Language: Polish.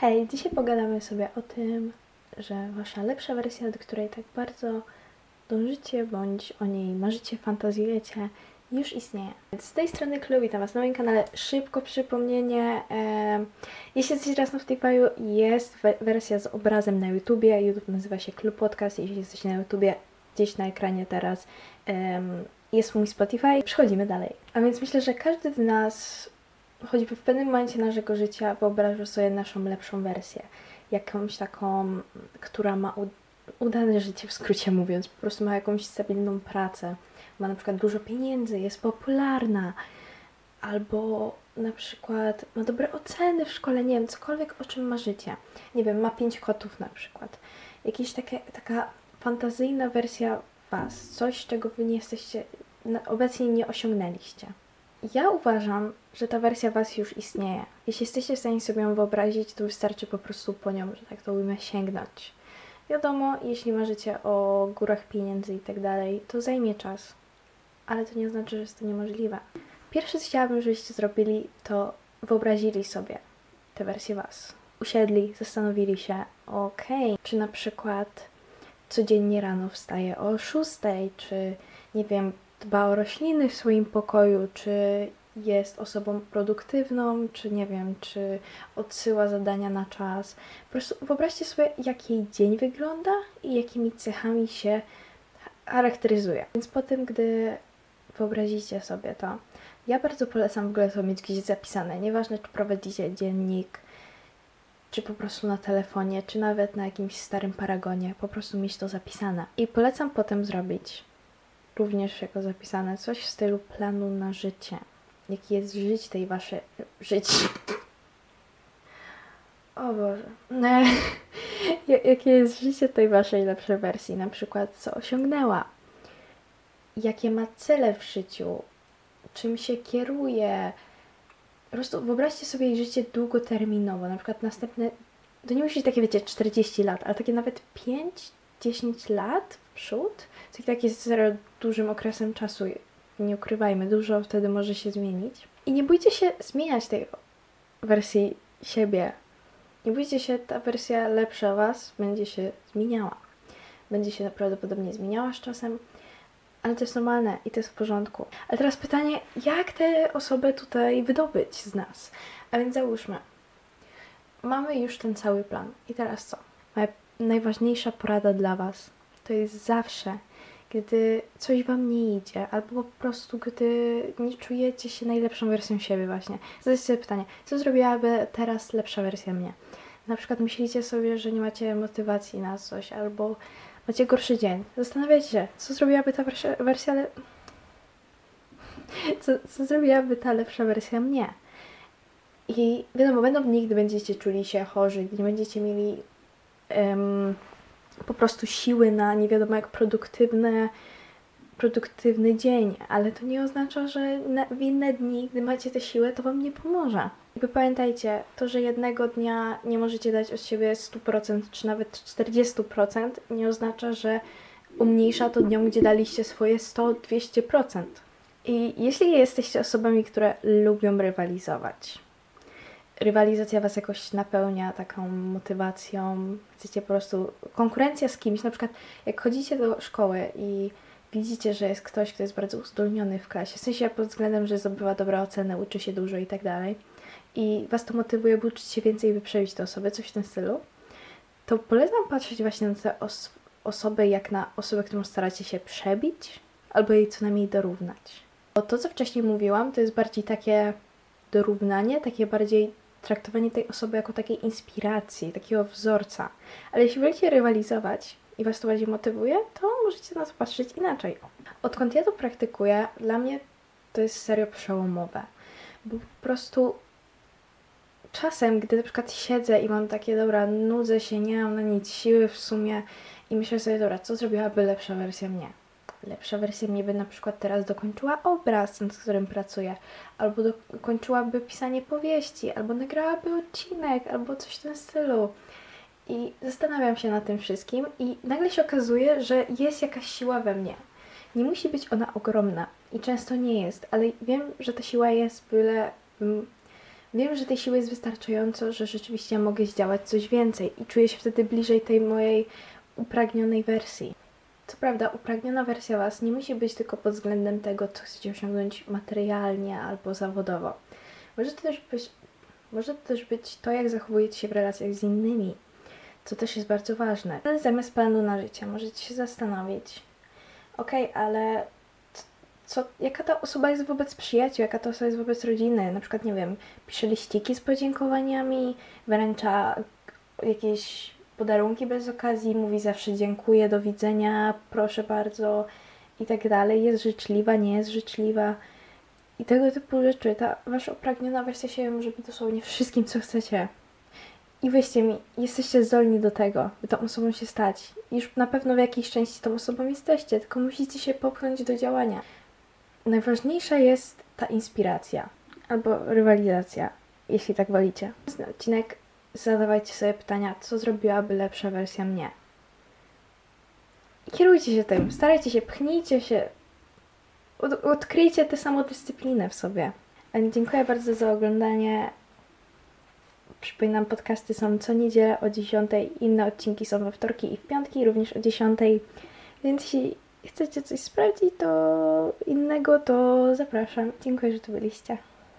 Hej, dzisiaj pogadamy sobie o tym, że wasza lepsza wersja, do której tak bardzo dążycie, bądź o niej marzycie, fantazjujecie, już istnieje. Z tej strony Chloe, witam Was na moim kanale. Szybko przypomnienie, e, jeśli jesteście teraz na Spotify'u, jest we wersja z obrazem na YouTubie. YouTube nazywa się Club Podcast. Jeśli jesteście na YouTubie, gdzieś na ekranie teraz em, jest mój Spotify. Przechodzimy dalej. A więc myślę, że każdy z nas choćby w pewnym momencie naszego życia wyobraża sobie naszą lepszą wersję. Jakąś taką, która ma udane życie, w skrócie mówiąc, po prostu ma jakąś stabilną pracę, ma na przykład dużo pieniędzy, jest popularna, albo na przykład ma dobre oceny w szkole, nie wiem, cokolwiek o czym marzycie. Nie wiem, ma pięć kotów na przykład. Jakaś taka fantazyjna wersja Was, coś, czego Wy nie jesteście, obecnie nie osiągnęliście. Ja uważam, że ta wersja Was już istnieje. Jeśli jesteście w stanie sobie ją wyobrazić, to wystarczy po prostu po nią, że tak to ujmę, sięgnąć. Wiadomo, jeśli marzycie o górach pieniędzy i tak dalej, to zajmie czas. Ale to nie oznacza, że jest to niemożliwe. Pierwsze, co chciałabym, żebyście zrobili, to wyobrazili sobie tę wersję Was. Usiedli, zastanowili się, okej, czy na przykład codziennie rano wstaje o 6, czy nie wiem, dba o rośliny w swoim pokoju, czy jest osobą produktywną, czy nie wiem, czy odsyła zadania na czas. Po prostu wyobraźcie sobie, jak jej dzień wygląda i jakimi cechami się charakteryzuje. Więc po tym, gdy wyobrazicie sobie to, ja bardzo polecam w ogóle to mieć gdzieś zapisane. Nieważne, czy prowadzicie dziennik, czy po prostu na telefonie, czy nawet na jakimś starym paragonie, po prostu mieć to zapisane. I polecam potem zrobić również jako zapisane coś w stylu planu na życie. Jaki jest żyć tej waszej... żyć... O Boże. Ja- Jakie jest życie tej waszej lepszej wersji? Na przykład, co osiągnęła? Jakie ma cele w życiu? Czym się kieruje? Po prostu wyobraźcie sobie jej życie długoterminowo. Na przykład następne... To nie musi być takie, wiecie, 40 lat, ale takie nawet 5-10 lat przód. To tak jest serio dużym okresem czasu. Nie ukrywajmy, dużo wtedy może się zmienić. I nie bójcie się zmieniać tej wersji siebie. Nie bójcie się, ta wersja lepsza Was będzie się zmieniała. Będzie się prawdopodobnie zmieniała z czasem, ale to jest normalne i to jest w porządku. Ale teraz pytanie, jak tę osobę tutaj wydobyć z nas? A więc załóżmy, mamy już ten cały plan. I teraz co? Moja najważniejsza porada dla Was to jest zawsze, gdy coś Wam nie idzie, albo po prostu gdy nie czujecie się najlepszą wersją siebie właśnie. Zadajcie sobie pytanie, co zrobiłaby teraz lepsza wersja mnie? Na przykład myślicie sobie, że nie macie motywacji na coś, albo macie gorszy dzień. Zastanawiajcie się, co zrobiłaby ta wersja, wersja le... co, co zrobiłaby ta lepsza wersja mnie? I wiadomo, będą dni, gdy będziecie czuli się chorzy, gdy nie będziecie mieli em, po prostu siły na nie wiadomo jak produktywne, produktywny dzień, ale to nie oznacza, że na, w inne dni, gdy macie tę siłę, to Wam nie pomoże. Jakby pamiętajcie, to, że jednego dnia nie możecie dać od siebie 100% czy nawet 40%, nie oznacza, że umniejsza to dniom, gdzie daliście swoje 100-200%. I jeśli jesteście osobami, które lubią rywalizować, rywalizacja Was jakoś napełnia taką motywacją, chcecie po prostu konkurencja z kimś, na przykład jak chodzicie do szkoły i widzicie, że jest ktoś, kto jest bardzo uzdolniony w klasie, w sensie pod względem, że zdobywa dobre oceny, uczy się dużo i tak dalej i Was to motywuje, by uczyć się więcej i wyprzedzić te osoby, coś w tym stylu, to polecam patrzeć właśnie na te os- osoby jak na osobę, którą staracie się przebić albo jej co najmniej dorównać. Bo to, co wcześniej mówiłam, to jest bardziej takie dorównanie, takie bardziej traktowanie tej osoby jako takiej inspiracji, takiego wzorca. Ale jeśli wolicie rywalizować i Was to bardziej motywuje, to możecie na to patrzeć inaczej. Odkąd ja to praktykuję, dla mnie to jest serio przełomowe. Bo po prostu czasem, gdy na przykład siedzę i mam takie, dobra, nudzę się, nie mam na nic siły w sumie i myślę sobie, dobra, co zrobiłaby lepsza wersja mnie? Lepsza wersja mnie by na przykład teraz dokończyła obraz, nad którym pracuję, albo dokończyłaby pisanie powieści, albo nagrałaby odcinek, albo coś w tym stylu. I zastanawiam się nad tym wszystkim i nagle się okazuje, że jest jakaś siła we mnie. Nie musi być ona ogromna i często nie jest, ale wiem, że ta siła jest, byle bym Wiem, że tej siły jest wystarczająco, że rzeczywiście mogę zdziałać coś więcej i czuję się wtedy bliżej tej mojej upragnionej wersji. Co prawda, upragniona wersja Was nie musi być tylko pod względem tego, co chcecie osiągnąć materialnie albo zawodowo. Może to też być, może to, też być to, jak zachowujecie się w relacjach z innymi, co też jest bardzo ważne. Zamiast planu na życie możecie się zastanowić, okej, ale co, jaka ta osoba jest wobec przyjaciół, jaka ta osoba jest wobec rodziny. Na przykład, nie wiem, pisze liściki z podziękowaniami, wręcza jakieś podarunki bez okazji, mówi zawsze dziękuję, do widzenia, proszę bardzo i tak dalej. Jest życzliwa, nie jest życzliwa. I tego typu rzeczy. Ta wasza upragniona wersja siebie może być dosłownie wszystkim, co chcecie. I weźcie mi, jesteście zdolni do tego, by tą osobą się stać. Już na pewno w jakiejś części tą osobą jesteście, tylko musicie się popchnąć do działania. Najważniejsza jest ta inspiracja albo rywalizacja, jeśli tak wolicie. Na odcinek zadawajcie sobie pytania, co zrobiłaby lepsza wersja mnie. Kierujcie się tym, starajcie się, pchnijcie się, od, odkryjcie tę samodyscyplinę w sobie. Dziękuję bardzo za oglądanie. Przypominam, podcasty są co niedzielę o 10. Inne odcinki są we wtorki i w piątki, również o 10. Więc jeśli chcecie coś sprawdzić, to innego, to zapraszam. Dziękuję, że tu byliście.